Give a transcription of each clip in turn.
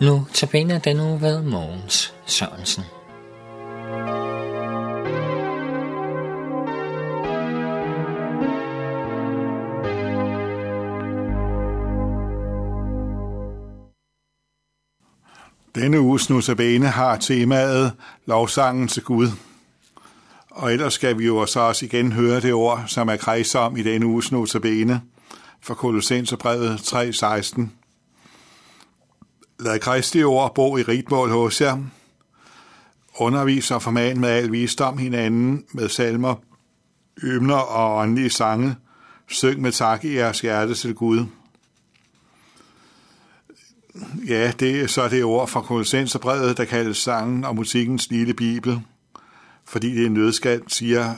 Nu tabiner den uge ved Mogens Sørensen. Denne uges Nusabene har temaet lovsangen til Gud. Og ellers skal vi jo så også igen høre det ord, som er kreds om i denne uges Nusabene fra Kolossenserbrevet 3.16. Lad Kristi ord bo i rigtmål hos jer. Undervis og forman med al visdom hinanden med salmer, ymner og åndelige sange. Syng med tak i jeres hjerte til Gud. Ja, det er så det ord fra Kolossenserbrevet, der kaldes sangen og musikkens lille bibel, fordi det er nødskald, siger,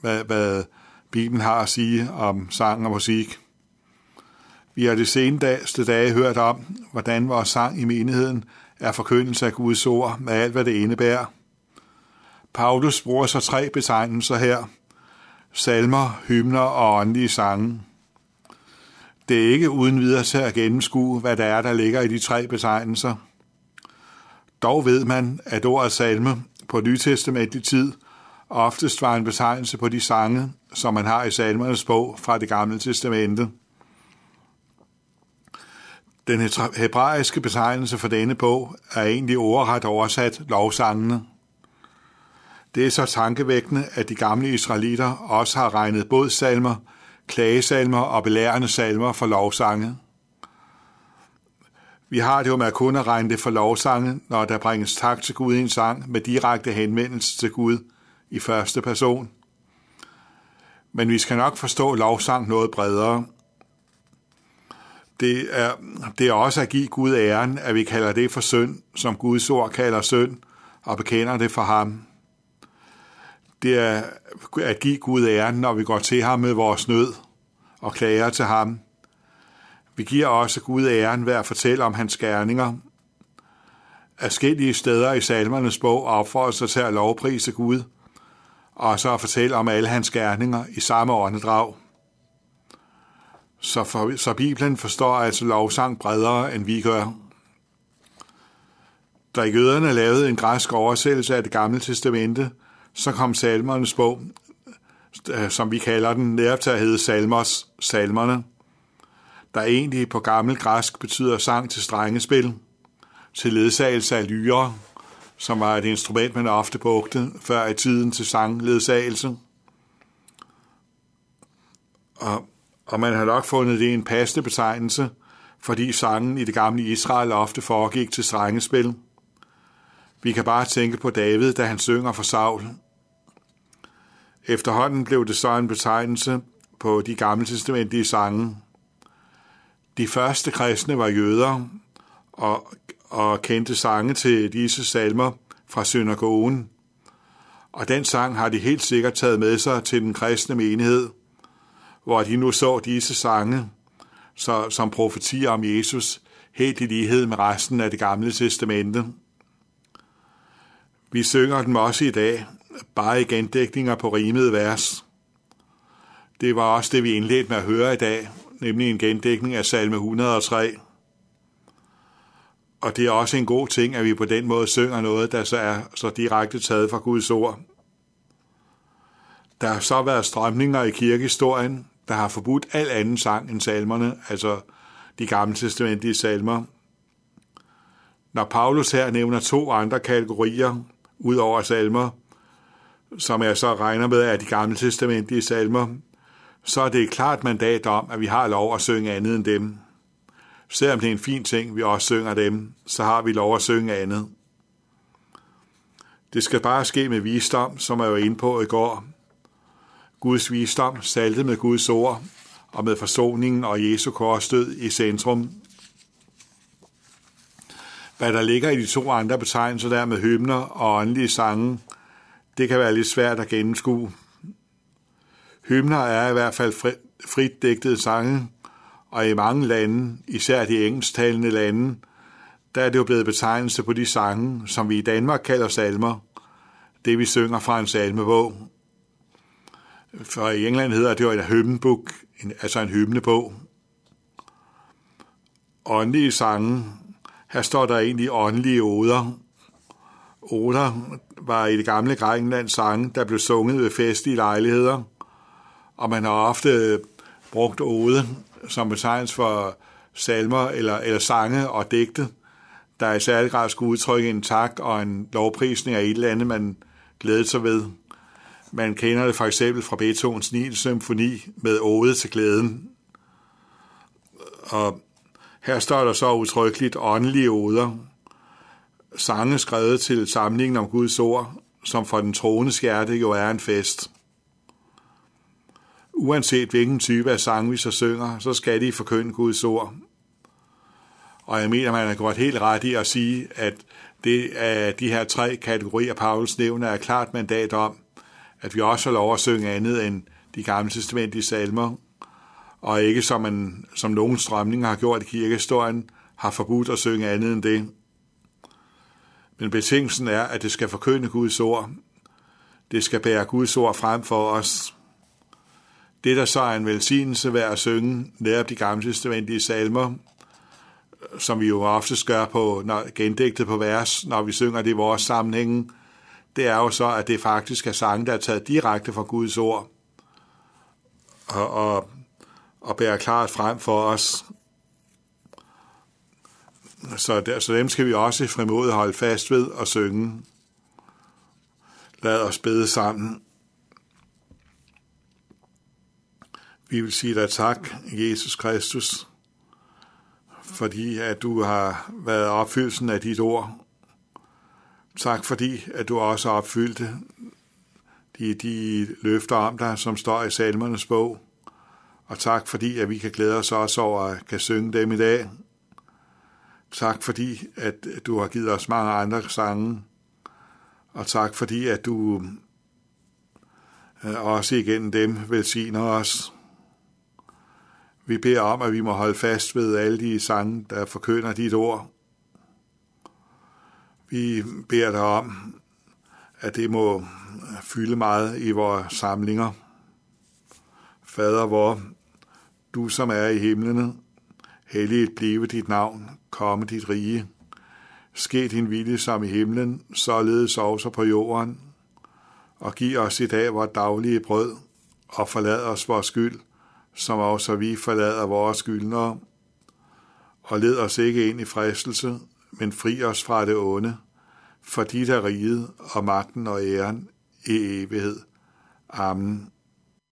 hvad, hvad Bibelen har at sige om sang og musik. Vi har det seneste dage hørt om, hvordan vores sang i menigheden er forkyndelse af Guds ord med alt, hvad det indebærer. Paulus bruger så tre betegnelser her. Salmer, hymner og åndelige sange. Det er ikke uden videre til at gennemskue, hvad der er, der ligger i de tre betegnelser. Dog ved man, at ordet salme på nytestamentlig tid oftest var en betegnelse på de sange, som man har i salmernes bog fra det gamle testamente. Den hebraiske betegnelse for denne bog er egentlig ordret oversat lovsangene. Det er så tankevækkende, at de gamle israelitter også har regnet både salmer, klagesalmer og belærende salmer for lovsange. Vi har det jo med at kun at regne det for lovsange, når der bringes tak til Gud i en sang med direkte henvendelse til Gud i første person. Men vi skal nok forstå lovsang noget bredere – det er, det er også at give Gud æren, at vi kalder det for synd, som Guds ord kalder synd, og bekender det for ham. Det er at give Gud æren, når vi går til ham med vores nød og klager til ham. Vi giver også Gud æren ved at fortælle om hans gerninger. Afskillige steder i salmernes bog opfordrer sig til at lovprise Gud, og så at fortælle om alle hans gerninger i samme åndedrag. Så, for, så Bibelen forstår altså lovsang bredere, end vi gør. Da jøderne lavede en græsk oversættelse af det gamle testamente, så kom salmernes bog, øh, som vi kalder den, netop til at hedde salmers, salmerne, der egentlig på gammel græsk betyder sang til strengespil, til ledsagelse af lyre, som var et instrument, man ofte brugte før i tiden til sangledsagelse. Og og man har nok fundet det en passende betegnelse, fordi sangen i det gamle Israel ofte foregik til strengespil. Vi kan bare tænke på David, da han synger for Saul. Efterhånden blev det så en betegnelse på de gamle testamentlige sange. De første kristne var jøder og, og kendte sange til disse salmer fra synagogen. Og den sang har de helt sikkert taget med sig til den kristne menighed – hvor de nu så disse sange så, som profetier om Jesus, helt i lighed med resten af det gamle testamente. Vi synger dem også i dag, bare i gendækninger på rimede vers. Det var også det, vi indledte med at høre i dag, nemlig en gendækning af salme 103. Og det er også en god ting, at vi på den måde synger noget, der så er så direkte taget fra Guds ord. Der har så været strømninger i kirkehistorien, der har forbudt al anden sang end salmerne, altså de gamle testamentlige salmer. Når Paulus her nævner to andre kategorier ud over salmer, som jeg så regner med er de gamle testamentlige salmer, så er det et klart mandat om, at vi har lov at synge andet end dem. Selvom det er en fin ting, vi også synger dem, så har vi lov at synge andet. Det skal bare ske med visdom, som jeg var inde på i går, Guds visdom, saltet med Guds ord og med forsoningen og Jesu korsdød i centrum. Hvad der ligger i de to andre betegnelser der med hymner og åndelige sange, det kan være lidt svært at gennemskue. Hymner er i hvert fald frit digtede sange, og i mange lande, især de engelsktalende lande, der er det jo blevet betegnelse på de sange, som vi i Danmark kalder salmer, det vi synger fra en salmebog. For i England hedder det jo en hymnebog, altså en hymnebog. Åndelige sange Her står der egentlig åndelige oder. Oder var i det gamle Grækenland sange, der blev sunget ved festlige lejligheder, og man har ofte brugt ode som betegnelse for salmer eller, eller sange og digte, der i særlig grad skulle udtrykke en tak og en lovprisning af et eller andet, man glædede sig ved. Man kender det for eksempel fra Beethovens 9. symfoni med ode til glæden. Og her står der så utryggeligt åndelige oder, sange skrevet til samlingen om Guds ord, som for den troende skærte jo er en fest. Uanset hvilken type af sang vi så synger, så skal de forkynde Guds ord. Og jeg mener, man har godt helt ret i at sige, at det af de her tre kategorier, Paulus nævner, er klart mandat om, at vi også har lov at synge andet end de gamle testamentlige salmer, og ikke som, man, som nogen strømninger har gjort i kirkehistorien, har forbudt at synge andet end det. Men betingelsen er, at det skal forkynde Guds ord. Det skal bære Guds ord frem for os. Det, der så er en velsignelse ved at synge netop de gamle testamentlige salmer, som vi jo ofte gør på når, gendigtet på vers, når vi synger det i vores sammenhænge, det er jo så, at det faktisk er sange, der er taget direkte fra Guds ord og, og, og bærer klart frem for os. Så, der, så dem skal vi også i frimodet holde fast ved og synge. Lad os bede sammen. Vi vil sige dig tak, Jesus Kristus, fordi at du har været opfyldelsen af dit ord. Tak fordi, at du også opfyldte de, de løfter om dig, som står i salmernes bog. Og tak fordi, at vi kan glæde os også over at kan synge dem i dag. Tak fordi, at du har givet os mange andre sange. Og tak fordi, at du øh, også igennem dem velsigner os. Vi beder om, at vi må holde fast ved alle de sange, der forkynder dit ord. Vi beder dig om, at det må fylde meget i vores samlinger. Fader hvor du som er i himlene, helliget blive dit navn, komme dit rige. Ske din vilje som i himlen, således også på jorden. Og giv os i dag vores daglige brød, og forlad os vores skyld, som også vi forlader vores skyldnere. Og led os ikke ind i fristelse, men fri os fra det onde, for dit er riget og magten og æren i evighed. Amen.